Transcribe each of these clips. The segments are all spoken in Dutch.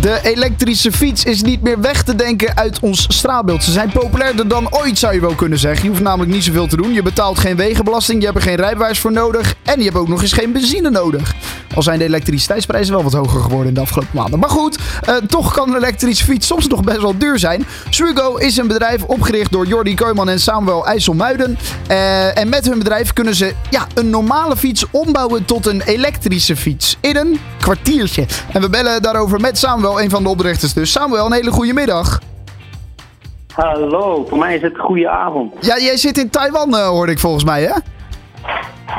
De elektrische fiets is niet meer weg te denken uit ons straatbeeld. Ze zijn populairder dan ooit, zou je wel kunnen zeggen. Je hoeft namelijk niet zoveel te doen. Je betaalt geen wegenbelasting, je hebt er geen rijbewijs voor nodig. En je hebt ook nog eens geen benzine nodig. Al zijn de elektriciteitsprijzen wel wat hoger geworden in de afgelopen maanden. Maar goed, eh, toch kan een elektrische fiets soms nog best wel duur zijn. Swigo is een bedrijf opgericht door Jordi Kooijman en Samuel IJsselmuiden. Eh, en met hun bedrijf kunnen ze ja, een normale fiets ombouwen tot een elektrische fiets. In een kwartiertje. En we bellen daarover met Samuel, een van de oprichters dus. Samuel, een hele goede middag. Hallo, voor mij is het goede avond. Ja, jij zit in Taiwan, eh, hoorde ik volgens mij, hè?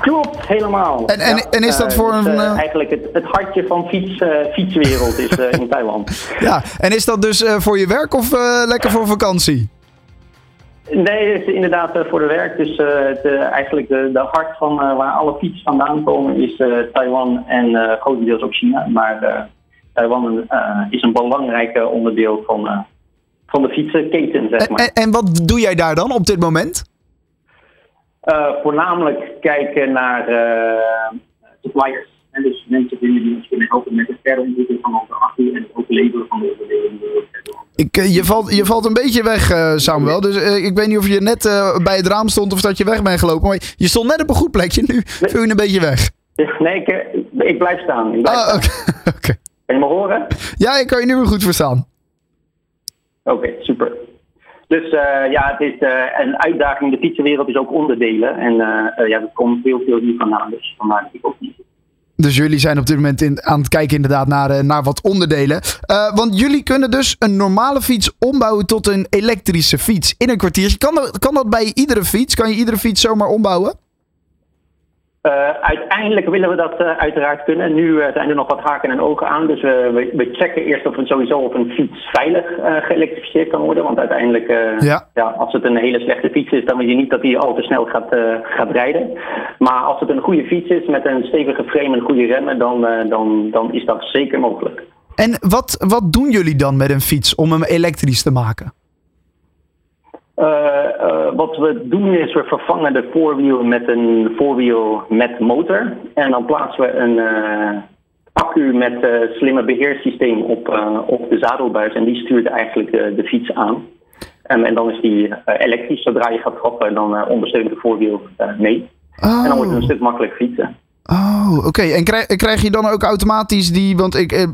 Klopt, helemaal. En- en- en is dat eh, voor een, eh, eigenlijk het, het hartje van fiets, fietswereld is in Taiwan. Ja, en is dat dus voor je werk of lekker voor vakantie? Nee, het is inderdaad eh, voor de werk. Dus eh, het, eh, eigenlijk de, de hart van waar alle fietsen vandaan komen is Taiwan en grotendeels ook China. Maar Taiwan is een belangrijk onderdeel van, van de fietsenketen, zeg En, maar. en, en wat doe jij daar dan op dit moment? Voornamelijk kijken naar suppliers. En dus mensen die ons kunnen helpen met het verder ontwikkelen van onze accu en het ook leveren van de onderdelen. Ik, eh, je, valt, je valt een beetje weg, eh, Samuel. Dus eh, ik weet niet of je net bij het raam stond of dat je weg bent gelopen. Maar je stond net op een goed plekje. Nu viel je een beetje weg. Nee, ik, ik blijf staan. Ik blijf Ah, oké. Kan je me horen? Ja, ik kan je nu weer goed verstaan. Oké, super. Dus ja, het is een uitdaging. De fietsenwereld is ook onderdelen. En ja, dat komt heel veel hier vandaan. Dus vandaar dat ik ook niet. Dus jullie zijn op dit moment in, aan het kijken inderdaad naar, eh, naar wat onderdelen. Eh, want jullie kunnen dus een normale fiets ombouwen tot een elektrische fiets in een kwartiertje. Kan kan dat bij iedere fiets? Kan je iedere fiets zomaar ombouwen? Eh, uiteindelijk willen we dat eh, uiteraard kunnen. Nu eh, zijn er nog wat haken en ogen aan. Dus we, we, we checken eerst of het sowieso of een fiets veilig geëlektrificeerd kan worden. Want uiteindelijk, eh, Ja. als het een hele slechte fiets is, dan wil je niet dat hij al te snel gaat, gaat rijden. Maar als het een goede fiets is met een stevige frame en goede remmen, dan, dan, dan is dat zeker mogelijk. En wat, wat doen jullie dan met een fiets om hem elektrisch te maken? Wat we doen is we vervangen de voorwiel met een voorwiel met motor. En dan plaatsen we een eh, accu met eh slimme beheerssysteem op, eh, op de zadelbuis. En die stuurt eigenlijk de fiets aan. En, en dan is die elektrisch. Zodra je gaat trappen, dan ondersteunt de voorwiel mee. En dan wordt het een stuk makkelijk fietsen. Oh, oké. En krijg, krijg je dan ook automatisch die... Want ik, eh, eh,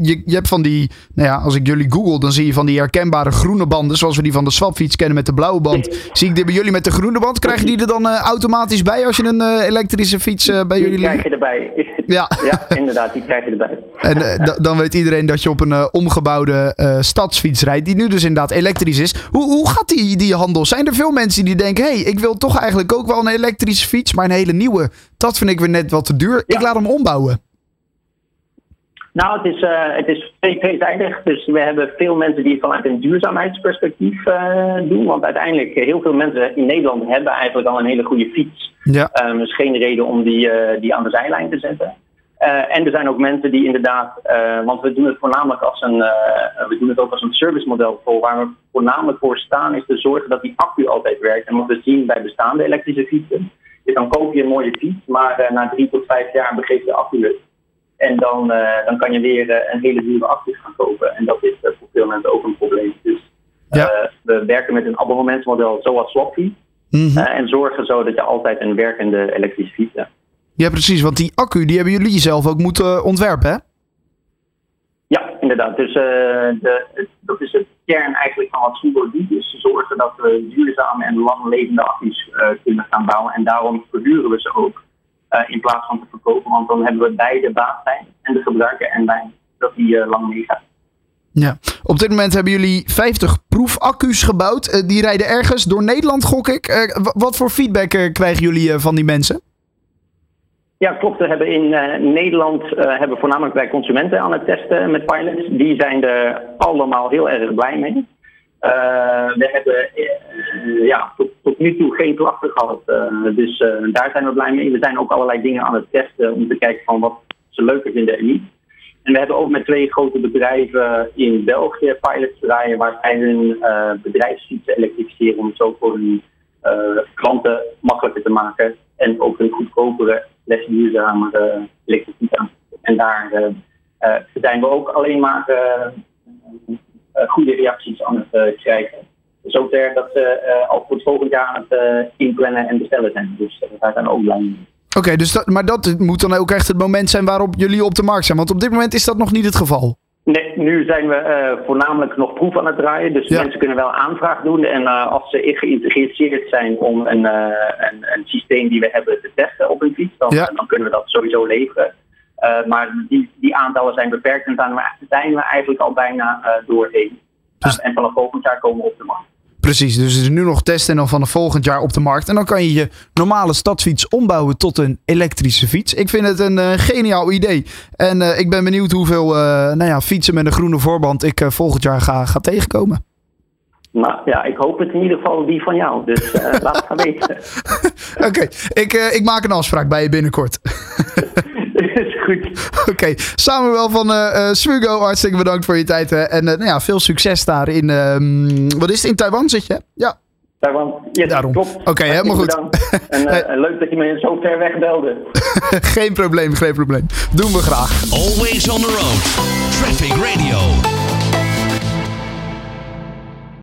je, je hebt van die... Nou ja, als ik jullie google, dan zie je van die herkenbare groene banden... zoals we die van de swapfiets kennen met de blauwe band. zie ik die bij jullie met de groene band? Krijg je die er dan eh, automatisch bij als je een elektrische fiets eh, bij Die jullie krijg ligt? je erbij. Ja. ja, inderdaad, die krijg je erbij. En da- dan weet iedereen dat je op een omgebouwde stadsfiets rijdt... die nu dus inderdaad elektrisch is. Hoe, hoe gaat die, die handel? Zijn er veel mensen die denken... hé, hey, ik wil toch eigenlijk ook wel een elektrische fiets... maar een hele nieuwe, dat vind ik weer net wat te duur. Ik laat hem ombouwen. Nou, het is, eh, het is tweezijdig. Dus we hebben veel mensen die het vanuit een duurzaamheidsperspectief eh, doen. Want uiteindelijk, eh, heel veel mensen in Nederland hebben eigenlijk al een hele goede fiets. Ja. Um, dus geen reden om die, die aan de zijlijn te zetten. En er zijn ook mensen die inderdaad, want we doen het voornamelijk als een, we doen het ook als een servicemodel voor waar we voornamelijk voor staan, is te zorgen dat die accu altijd werkt. En wat we zien bij bestaande elektrische fietsen, is dan koop je een mooie fiets, maar eh, na drie tot vijf jaar begeeft de accu het. En dan, eh, dan kan je weer eh, een hele dure accu gaan kopen. En dat is voor veel mensen ook een probleem. Dus Ja. we werken met een abonnementsmodel zoals Swapfiets. Eh, en zorgen zo dat je altijd een werkende elektrische fiets hebt. Ja, precies. Want die accu die hebben jullie zelf ook moeten ontwerpen, hè? Ja, inderdaad. Dus de, het- dat is de kern eigenlijk van wat Subo doet. Dus zorgen dat we duurzame en langlevende accu's eh, kunnen gaan bouwen. En daarom verduren we ze ook eh, in plaats van te verkopen. Want dan hebben we beide baat zijn en de gebruiker en wij dat die eh, lang meegaat. Ja. Op dit moment hebben jullie 50 proefaccu's gebouwd. Die rijden ergens door Nederland, gok ik. Wa- wat voor feedback krijgen jullie van die mensen? Ja, klopt. We hebben in eh, Nederland eh, hebben voornamelijk bij consumenten aan het testen met pilots. Die zijn er allemaal heel erg blij mee. Eh, we hebben ja, tot, nu toe geen klachten gehad. eh, dus daar zijn we blij mee. We zijn ook allerlei dingen aan het testen om te kijken van wat ze leuker vinden en niet. En we hebben ook met twee grote bedrijven in België pilots draaien waar zij hun bedrijfsfietsen elektrificeren om zo voor hun klanten makkelijker te maken en ook een goedkopere, less duurzamere elektriciteit aan. En daar zijn we ook alleen maar goede reacties aan het krijgen zover dat ze al voor het volgend jaar aan het inplannen en bestellen zijn. Dus daar zijn we ook blij. Oké, dus dat, maar dat moet dan ook echt het moment zijn waarop jullie op de markt zijn. Want op dit moment is dat nog niet het geval. Nee, nu zijn we uh, voornamelijk nog proef aan het draaien. Dus mensen kunnen wel aanvraag doen. En uh, als ze geïntegreerd zijn om een, uh, een, een, systeem die we hebben te testen op een fiets, dan, ja. dan kunnen we dat sowieso leveren. maar die, die aantallen zijn beperkt en daar zijn we eigenlijk al bijna doorheen. Dus... en vanaf volgend jaar komen we op de markt. Precies, dus het is nu nog testen en dan vanaf volgend jaar op de markt. En dan kan je je normale stadsfiets ombouwen tot een elektrische fiets. Ik vind het een uh, geniaal idee. En uh, ik ben benieuwd hoeveel uh, nou ja, fietsen met een groene voorband ik volgend jaar ga, ga tegenkomen. Nou ja, ik hoop het in ieder geval die van jou. Dus laat het gaan weten. Oké, okay, ik, ik maak een afspraak bij je binnenkort. Oké, okay. Samuel van uh, Smugo, hartstikke bedankt voor je tijd. Hè. En uh, nou ja, veel succes daar in, uh, wat is het, in Taiwan zit je? Ja. Taiwan, yes, Daarom. klopt. Oké, okay, helemaal goed. En leuk dat je me zo ver weg belde. geen probleem, geen probleem. Doen we graag. Always on the road. Traffic Radio.